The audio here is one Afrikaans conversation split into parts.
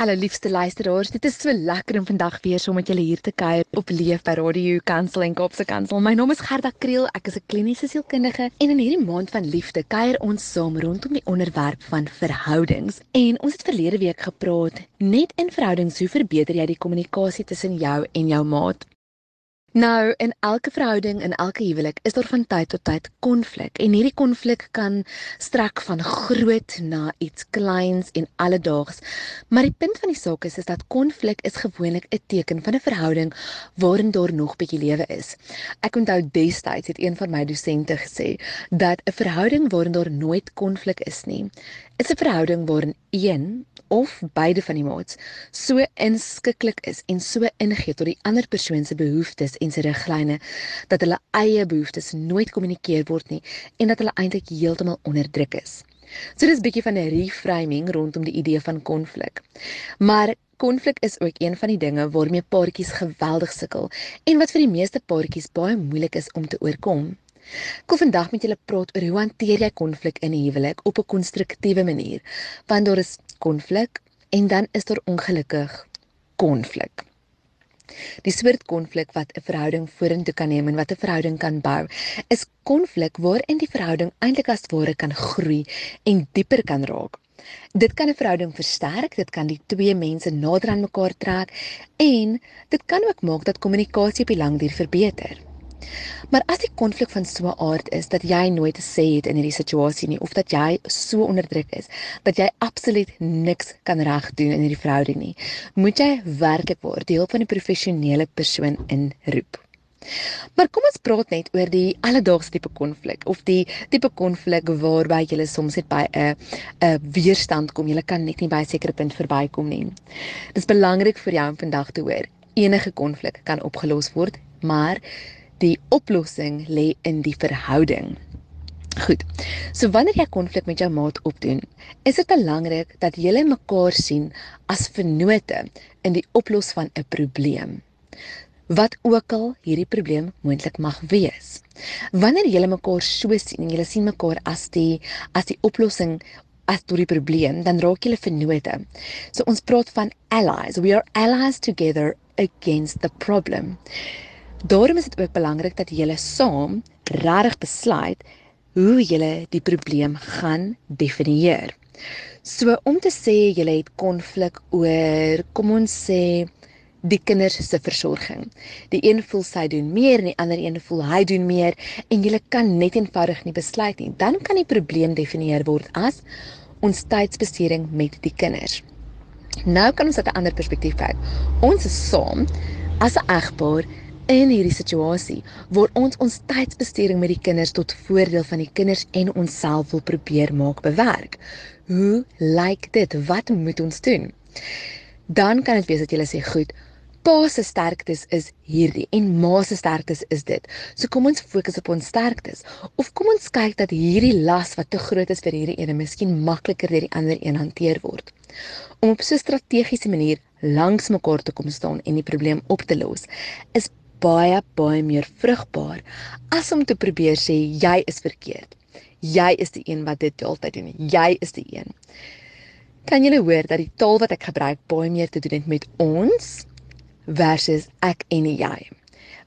Hallo liefste luisteraars, dit is so lekker om vandag weer saam so met julle hier te kuier op Leef by Radio Kansel en Kaapse Kansel. My naam is Gerda Kriel, ek is 'n kliniese sielkundige en in hierdie maand van liefde kuier ons saam rondom die onderwerp van verhoudings. En ons het verlede week gepraat net in verhoudings hoe verbeter jy die kommunikasie tussen jou en jou maat? Nou, in elke verhouding en elke huwelik is daar van tyd tot tyd konflik en hierdie konflik kan strek van groot na iets kleins en alledaags. Maar die punt van die saak is is dat konflik is gewoonlik 'n teken van 'n verhouding waarin daar nog bietjie lewe is. Ek onthou destyds het een van my dosente gesê dat 'n verhouding waarin daar nooit konflik is nie, is 'n verhouding waarin een of beide van die maats so inskikkelik is en so ingee tot die ander persoon se behoeftes en sy riglyne dat hulle eie behoeftes nooit kommunikeer word nie en dat hulle eintlik heeltemal onderdruk is. So dis 'n bietjie van 'n reframing rondom die idee van konflik. Maar konflik is ook een van die dinge waarmee paartjies geweldig sukkel en wat vir die meeste paartjies baie moeilik is om te oorkom. Ek wil vandag met julle praat oor hoe hanteer jy konflik in 'n huwelik op 'n konstruktiewe manier. Want daar is konflik en dan is daar ongelukkig konflik. Die soort konflik wat 'n verhouding vorentoe kan neem en wat 'n verhouding kan bou, is konflik waarin die verhouding eintlik as ware kan groei en dieper kan raak. Dit kan 'n verhouding versterk, dit kan die twee mense nader aan mekaar trek en dit kan ook maak dat kommunikasie op die lang duur verbeter. Maar as die konflik van so 'n aard is dat jy nooit te sê het in hierdie situasie nie of dat jy so onderdruk is dat jy absoluut niks kan reg doen in hierdie verhouding nie, moet jy werklik waar deel van 'n professionele persoon inroep. Maar kom ons praat net oor die alledaagse tipe konflik of die tipe konflik waarby jy soms net by 'n 'n weerstand kom. Jy kan net nie by 'n sekere punt verbykom nie. Dit is belangrik vir jou om vandag te hoor. Enige konflik kan opgelos word, maar die oplossing lê in die verhouding. Goed. So wanneer jy konflik met jou maat opdoen, is dit belangrik dat julle mekaar sien as vennote in die oplos van 'n probleem. Wat ook al hierdie probleem moontlik mag wees. Wanneer julle mekaar so sien en julle sien mekaar as die as die oplossing as tot die probleem, dan raak julle vennote. So ons praat van allies. We are allies together against the problem. Daarom is dit ook belangrik dat julle saam regtig besluit hoe julle die probleem gaan definieer. So om te sê julle het konflik oor kom ons sê die kinders se versorging. Die een voel sy doen meer en die ander een voel hy doen meer en julle kan net eenvoudig nie besluit nie. Dan kan die probleem definieer word as ons tydsbesteding met die kinders. Nou kan ons uit 'n ander perspektief kyk. Ons is saam as 'n egpaar in hierdie situasie waar ons ons tydsbesteding met die kinders tot voordeel van die kinders en onsself wil probeer maak bewerk. Hoe lyk dit? Wat moet ons doen? Dan kan dit wees dat jy sê goed, pa se sterktes is hierdie en ma se sterktes is dit. So kom ons fokus op ons sterktes of kom ons kyk dat hierdie las wat te groot is vir hierdie ene miskien makliker deur die ander een hanteer word. Om op so 'n strategiese manier langs mekaar te kom staan en die probleem op te los is baie baie meer vrugbaar as om te probeer sê jy is verkeerd. Jy is die een wat dit altyd doen. Jy is die een. Kan julle hoor dat die taal wat ek gebruik baie meer te doen het met ons versus ek en jy.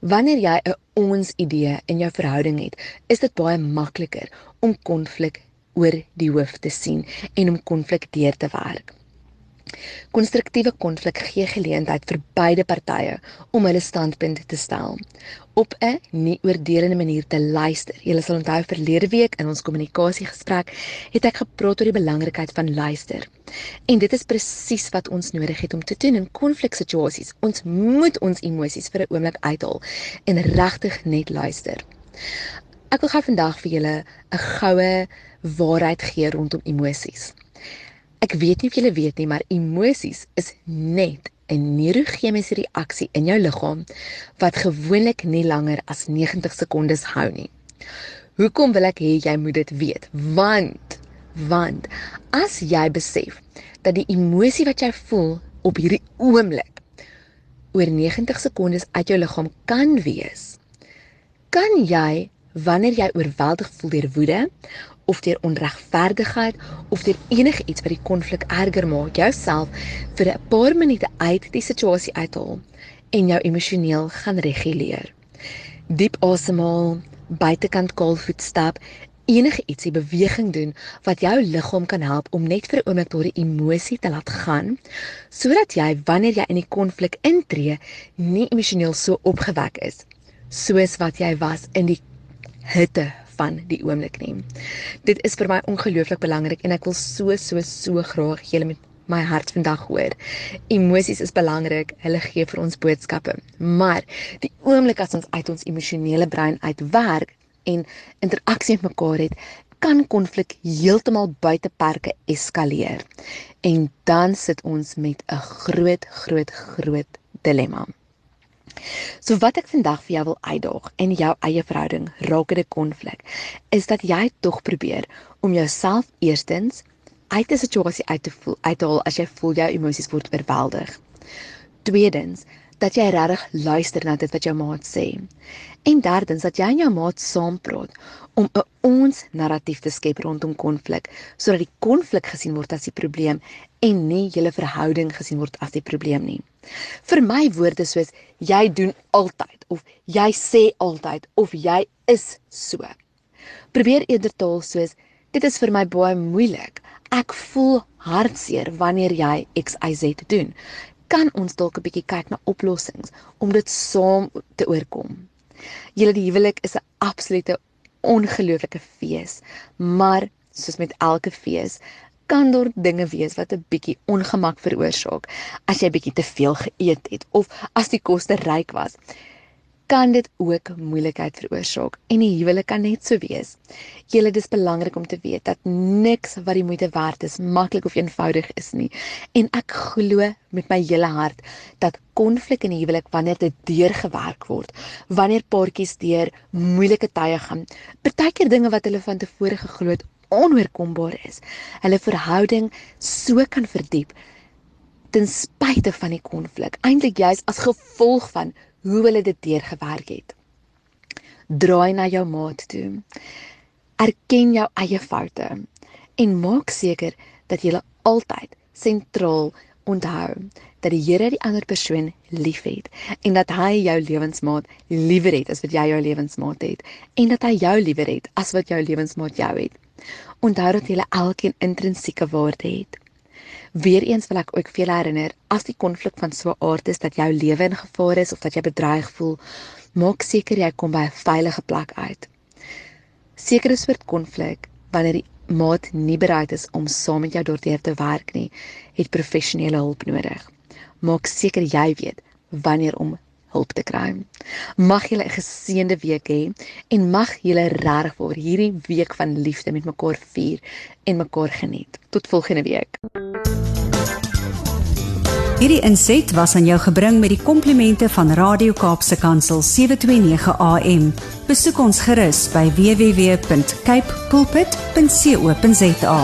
Wanneer jy 'n ons idee in jou verhouding het, is dit baie makliker om konflik oor die hoof te sien en om konflik deur te werk. Konstruktiewe konflik gee geleentheid vir beide partye om hulle standpunt te stel op 'n nie oordelende manier te luister. Jy sal onthou verlede week in ons kommunikasiegesprek het ek gepraat oor die belangrikheid van luister. En dit is presies wat ons nodig het om te doen in konfliksituasies. Ons moet ons emosies vir 'n oomblik uithaal en regtig net luister. Ek wil gou vandag vir julle 'n goue waarheid gee rondom emosies. Ek weet nie of julle weet nie, maar emosies is net 'n neurochemiese reaksie in jou liggaam wat gewoonlik nie langer as 90 sekondes hou nie. Hoekom wil ek hê jy moet dit weet? Want want as jy besef dat die emosie wat jy voel op hierdie oomblik oor 90 sekondes uit jou liggaam kan wees, kan jy wanneer jy oorweldig voel deur woede of deur onregverdigheid of deur enige iets wat die konflik erger maak, jouself vir 'n paar minute uit die situasie uithaal en jou emosioneel gaan reguleer. Diep asemhaal, buitekant kaalvoet stap, enige ietsie beweging doen wat jou liggaam kan help om net vir 'n oomblik daardie emosie te laat gaan sodat jy wanneer jy in die konflik intree nie emosioneel so opgewek is soos wat jy was in die hitte van die oomblik nie. Dit is vir my ongelooflik belangrik en ek wil so so so graag julle met my hart vandag hoor. Emosies is belangrik. Hulle gee vir ons boodskappe. Maar die oomblik as ons uit ons emosionele brein uitwerk en interaksie met mekaar het, kan konflik heeltemal buite perke eskaleer. En dan sit ons met 'n groot groot groot dilemma. So wat ek vandag vir jou wil uitdaag in jou eie verhouding rakende konflik is dat jy tog probeer om jouself eerstens uit 'n situasie uit te voel uit te haal as jy voel jou emosies word oorweldig. Tweedens dat jy regtig luister na dit wat jou maat sê. En derdens dat jy en jou maat saam praat om 'n ons narratief te skep rondom konflik sodat die konflik gesien word as die probleem en nie julle verhouding gesien word as die probleem nie. Vir my woorde soos jy doen altyd of jy sê altyd of jy is so. Probeer eerder taal soos dit is vir my baie moeilik. Ek voel hartseer wanneer jy XYZ doen. Kan ons dalk 'n bietjie kyk na oplossings om dit saam te oorkom? Julle die huwelik is 'n absolute ongelooflike fees, maar soos met elke fees, kan daar dinge wees wat 'n bietjie ongemak veroorsaak as jy bietjie te veel geëet het of as die kos te ryk was kan dit ook moeilikheid veroorsaak en die huwelik kan net so wees. Julle dis belangrik om te weet dat niks wat die moeite werd is maklik of eenvoudig is nie. En ek glo met my hele hart dat konflik in die huwelik wanneer dit deurgewerk word, wanneer paartjies deur moeilike tye gaan, partykeer dinge wat hulle van tevore geglo het onoorkombaar is. Hulle verhouding so kan verdiep ten spyte van die konflik, eintlik juis as gevolg van hoe hulle dit deurgewerk het. Draai na jou maat toe. Erken jou eie foute en maak seker dat jy altyd sentraal onthou dat die Here die ander persoon liefhet en dat hy jou lewensmaat liewer het as wat jy jou lewensmaat het en dat hy jou liewer het as wat jou lewensmaat jou het. Onthou dat julle elkeen intrinsieke waarde het. Weereens wil ek ook vir julle herinner, as die konflik van so 'n aard is dat jou lewe in gevaar is of dat jy bedreig voel, maak seker jy kom by 'n veilige plek uit. Sekere soort konflik wanneer die maat nie bereid is om saam met jou daardeur te werk nie, het professionele hulp nodig. Maak seker jy weet wanneer om hulp te kry. Mag julle 'n geseënde week hê en mag julle regtig vir hierdie week van liefde met mekaar vier en mekaar geniet. Tot volgende week. Hierdie inset was aan jou gebring met die komplimente van Radio Kaapse Kansel 729 AM. Besoek ons gerus by www.cape pulpit.co.za.